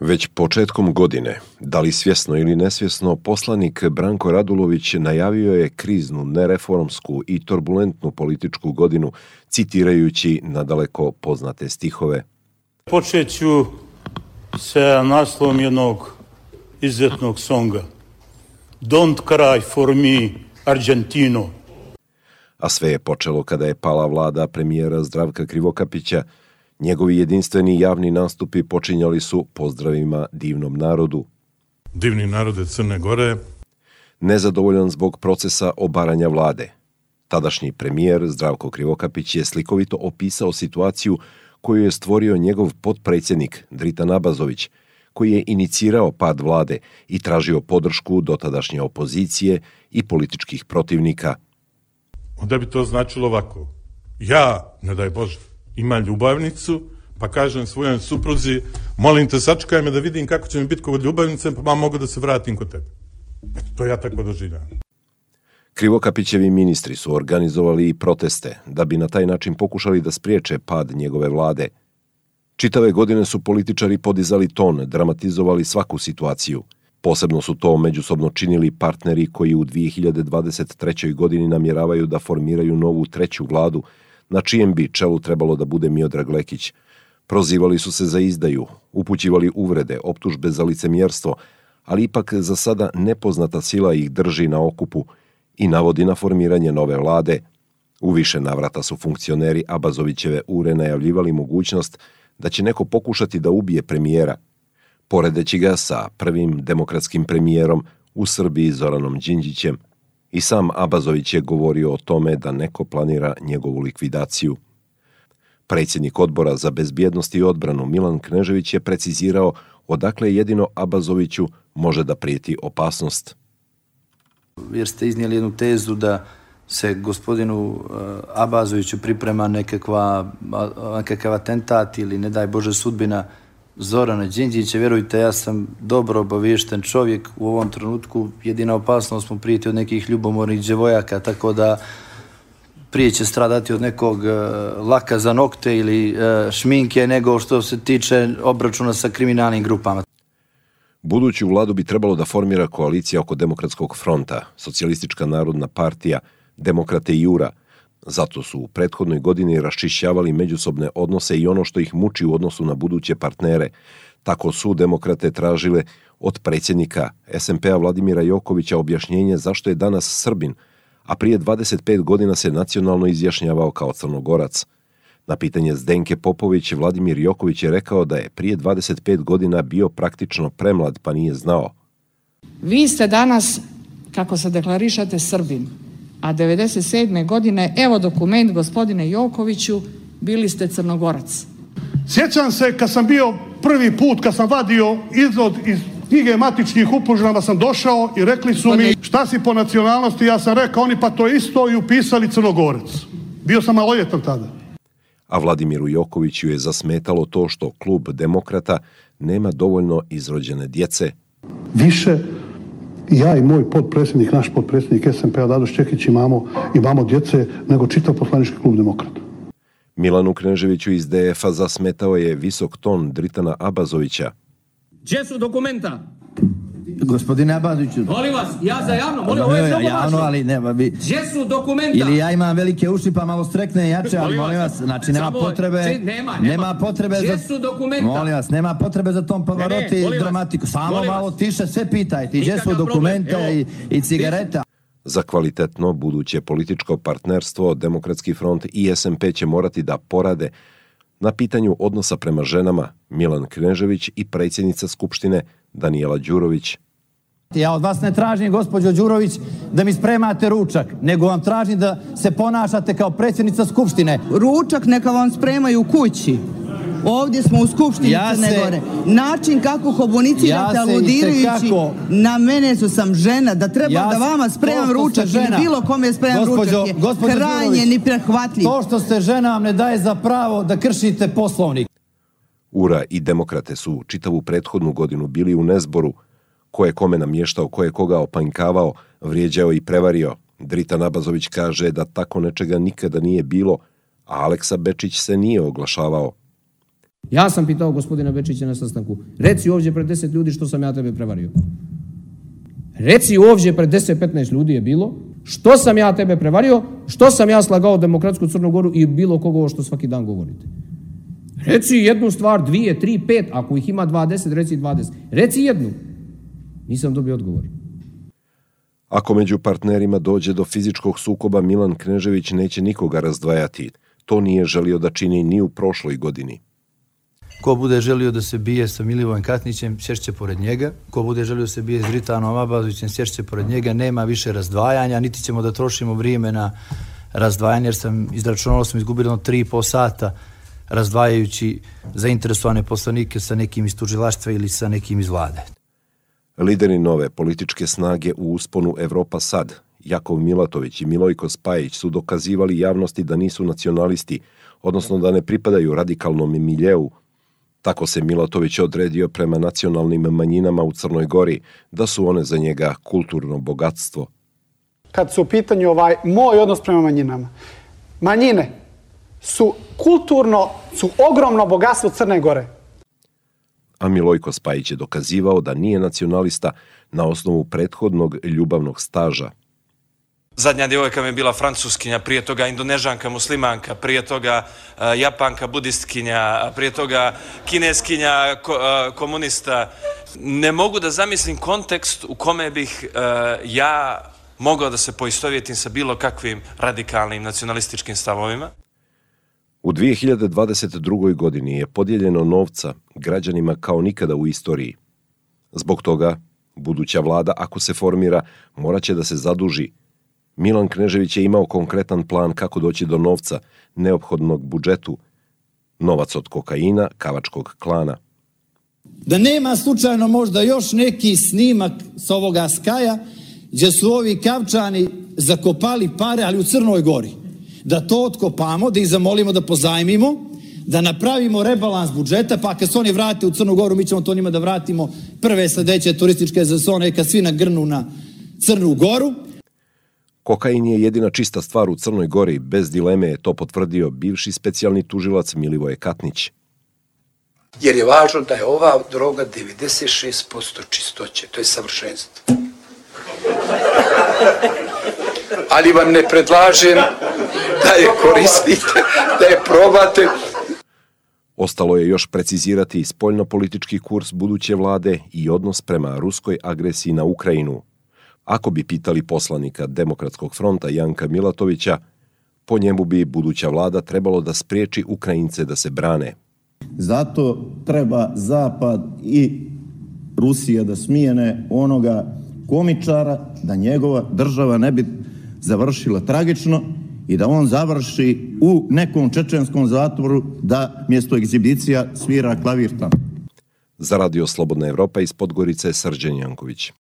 Već početkom godine, da li svjesno ili nesvjesno, poslanik Branko Radulović najavio je kriznu, nereformsku i turbulentnu političku godinu, citirajući nadaleko poznate stihove. Počeću sa naslovom jednog izuzetnog songa. Don't cry for me, Argentino. A sve je počelo kada je pala vlada premijera Zdravka Krivokapića, Njegovi jedinstveni javni nastupi počinjali su pozdravima divnom narodu. Divni narode Crne Gore. Nezadovoljan zbog procesa obaranja vlade. Tadašnji premijer Zdravko Krivokapić je slikovito opisao situaciju koju je stvorio njegov potpredsjednik Dritan Abazović, koji je inicirao pad vlade i tražio podršku dotadašnje opozicije i političkih protivnika. Onda bi to značilo ovako. Ja, ne daj Bože, ima ljubavnicu, pa kažem svojoj supruzi, molim te, sačekaj me da vidim kako će mi biti kod ljubavnice, pa mogu da se vratim kod tebe. Eto, to ja tako doživljam. Krivokapićevi ministri su organizovali i proteste da bi na taj način pokušali da spriječe pad njegove vlade. Čitave godine su političari podizali ton, dramatizovali svaku situaciju. Posebno su to međusobno činili partneri koji u 2023. godini namjeravaju da formiraju novu treću vladu na čijem bi čelu trebalo da bude Miodrag Lekić. Prozivali su se za izdaju, upućivali uvrede, optužbe za licemjerstvo, ali ipak za sada nepoznata sila ih drži na okupu i navodi na formiranje nove vlade. U više navrata su funkcioneri Abazovićeve ure najavljivali mogućnost da će neko pokušati da ubije premijera, poredeći ga sa prvim demokratskim premijerom u Srbiji Zoranom Đinđićem, I sam Abazović je govorio o tome da neko planira njegovu likvidaciju. Predsjednik odbora za bezbjednost i odbranu Milan Knežević je precizirao odakle jedino Abazoviću može da prijeti opasnost. Jer ste iznijeli jednu tezu da se gospodinu eh, Abazoviću priprema nekakva, nekakav atentat ili ne daj Bože sudbina Zorana Đinđića, vjerujte, ja sam dobro obaviješten čovjek u ovom trenutku, jedina opasnost smo prijeti od nekih ljubomornih djevojaka, tako da prije će stradati od nekog uh, laka za nokte ili uh, šminke nego što se tiče obračuna sa kriminalnim grupama. Buduću vladu bi trebalo da formira koalicija oko Demokratskog fronta, Socijalistička narodna partija, Demokrate i Jura – Zato su u prethodnoj godini raščišćavali međusobne odnose i ono što ih muči u odnosu na buduće partnere. Tako su demokrate tražile od predsjednika SMP-a Vladimira Jokovića objašnjenje zašto je danas Srbin, a prije 25 godina se nacionalno izjašnjavao kao crnogorac. Na pitanje Zdenke Popović, Vladimir Joković je rekao da je prije 25 godina bio praktično premlad pa nije znao. Vi ste danas, kako se deklarišate, Srbin a 97. godine, evo dokument gospodine Jokoviću, bili ste crnogorac. Sjećam se kad sam bio prvi put, kad sam vadio izvod iz knjige matičnih upožnjava sam došao i rekli su mi šta si po nacionalnosti, ja sam rekao oni pa to isto i upisali crnogorac. Bio sam maloljetan tada. A Vladimiru Jokoviću je zasmetalo to što klub demokrata nema dovoljno izrođene djece. Više ja i moj podpredsjednik, naš podpredsjednik SMP-a Dadoš Čekić imamo, imamo djece nego čitav poslanički klub demokrata. Milanu Kneževiću iz DF-a zasmetao je visok ton Dritana Abazovića. Gdje su dokumenta? Gospodine Abaziću. Molim vas, ja za javno, molim, ovo je javno, javno, ali nema bi. Gdje su dokumenta? Ili ja imam velike uši pa malo strekne jače, ali molim vas, znači nema potrebe. Či, nema, nema, nema potrebe Gdje za su dokumenta? Molim vas, nema potrebe za tom pavaroti i dramatiku. Samo malo tiše sve pitajte. Gdje su dokumenta i, i cigareta? Za kvalitetno buduće političko partnerstvo Demokratski front i SMP će morati da porade na pitanju odnosa prema ženama Milan Knežević i predsjednica Skupštine Danijela Đurović Ja od vas ne tražim, gospođo Đurović, da mi spremate ručak, nego vam tražim da se ponašate kao predsjednica Skupštine. Ručak neka vam spremaju u kući. Ovdje smo u Skupštini ja Crne se, Gore. Način kako komunicirate ja aludirajući na mene su sam žena, da treba ja da vama spremam ručak žena, ili bilo kome spremam gospođo, ručak je gospođo krajnje ni prehvatljiv. To što ste žena vam ne daje za pravo da kršite poslovnik. Ura i demokrate su čitavu prethodnu godinu bili u nezboru ko je kome namještao, ko je koga opanjkavao, vrijeđao i prevario. Drita Nabazović kaže da tako nečega nikada nije bilo, a Aleksa Bečić se nije oglašavao. Ja sam pitao gospodina Bečića na sastanku, reci ovdje pred deset ljudi što sam ja tebe prevario. Reci ovdje pred 10-15 ljudi je bilo, što sam ja tebe prevario, što sam ja slagao demokratsku Crnu Goru i bilo kogo što svaki dan govorite. Reci jednu stvar, dvije, tri, pet, ako ih ima 20, reci 20. Reci jednu. Nisam dobio odgovor. Ako među partnerima dođe do fizičkog sukoba, Milan Knežević neće nikoga razdvajati. To nije želio da čini ni u prošloj godini. Ko bude želio da se bije sa Milivojem Katnićem, sješće pored njega. Ko bude želio da se bije s Britanom Abazovićem, sješće pored njega. Nema više razdvajanja, niti ćemo da trošimo vrijeme na razdvajanje, jer sam izračunalo sam izgubili tri po sata razdvajajući zainteresovane poslanike sa nekim iz tužilaštva ili sa nekim iz vlade. Lideri nove političke snage u usponu Evropa Sad, Jakov Milatović i Milojko Spajić su dokazivali javnosti da nisu nacionalisti, odnosno da ne pripadaju radikalnom miljeu. Tako se Milatović odredio prema nacionalnim manjinama u Crnoj Gori, da su one za njega kulturno bogatstvo. Kad su u pitanju ovaj moj odnos prema manjinama, manjine su kulturno, su ogromno bogatstvo Crne Gore. A Milojko Spajić je dokazivao da nije nacionalista na osnovu prethodnog ljubavnog staža. Zadnja djevojka mi je bila francuskinja, prije toga indonežanka, muslimanka, prije toga uh, japanka, budistkinja, prije toga kineskinja, ko, uh, komunista. Ne mogu da zamislim kontekst u kome bih uh, ja mogao da se poistovjetim sa bilo kakvim radikalnim nacionalističkim stavovima. U 2022. godini je podijeljeno novca građanima kao nikada u istoriji. Zbog toga, buduća vlada, ako se formira, moraće da se zaduži. Milan Knežević je imao konkretan plan kako doći do novca, neophodnog budžetu, novac od kokaina, kavačkog klana. Da nema slučajno možda još neki snimak sa ovoga skaja gdje su ovi kavčani zakopali pare, ali u Crnoj Gori da to otkopamo, da ih zamolimo da pozajmimo, da napravimo rebalans budžeta, pa kad se oni vrate u Crnu Goru, mi ćemo to njima da vratimo prve sledeće turističke sezone kad svi nagrnu na Crnu Goru. Kokain je jedina čista stvar u Crnoj Gori, bez dileme je to potvrdio bivši specijalni tužilac Milivoje Katnić. Jer je važno da je ova droga 96% čistoće, to je savršenstvo. Ali vam ne predlažem da je koristite, da je probate. Ostalo je još precizirati spoljnopolitički kurs buduće vlade i odnos prema ruskoj agresiji na Ukrajinu. Ako bi pitali poslanika Demokratskog fronta Janka Milatovića, po njemu bi buduća vlada trebalo da spriječi Ukrajince da se brane. Zato treba Zapad i Rusija da smijene onoga komičara, da njegova država ne bi završila tragično i da on završi u nekom čečenskom zatvoru da mjesto egzibicija svira klavir tamo. Za radio Slobodna Evropa iz Podgorice Srđan Janković.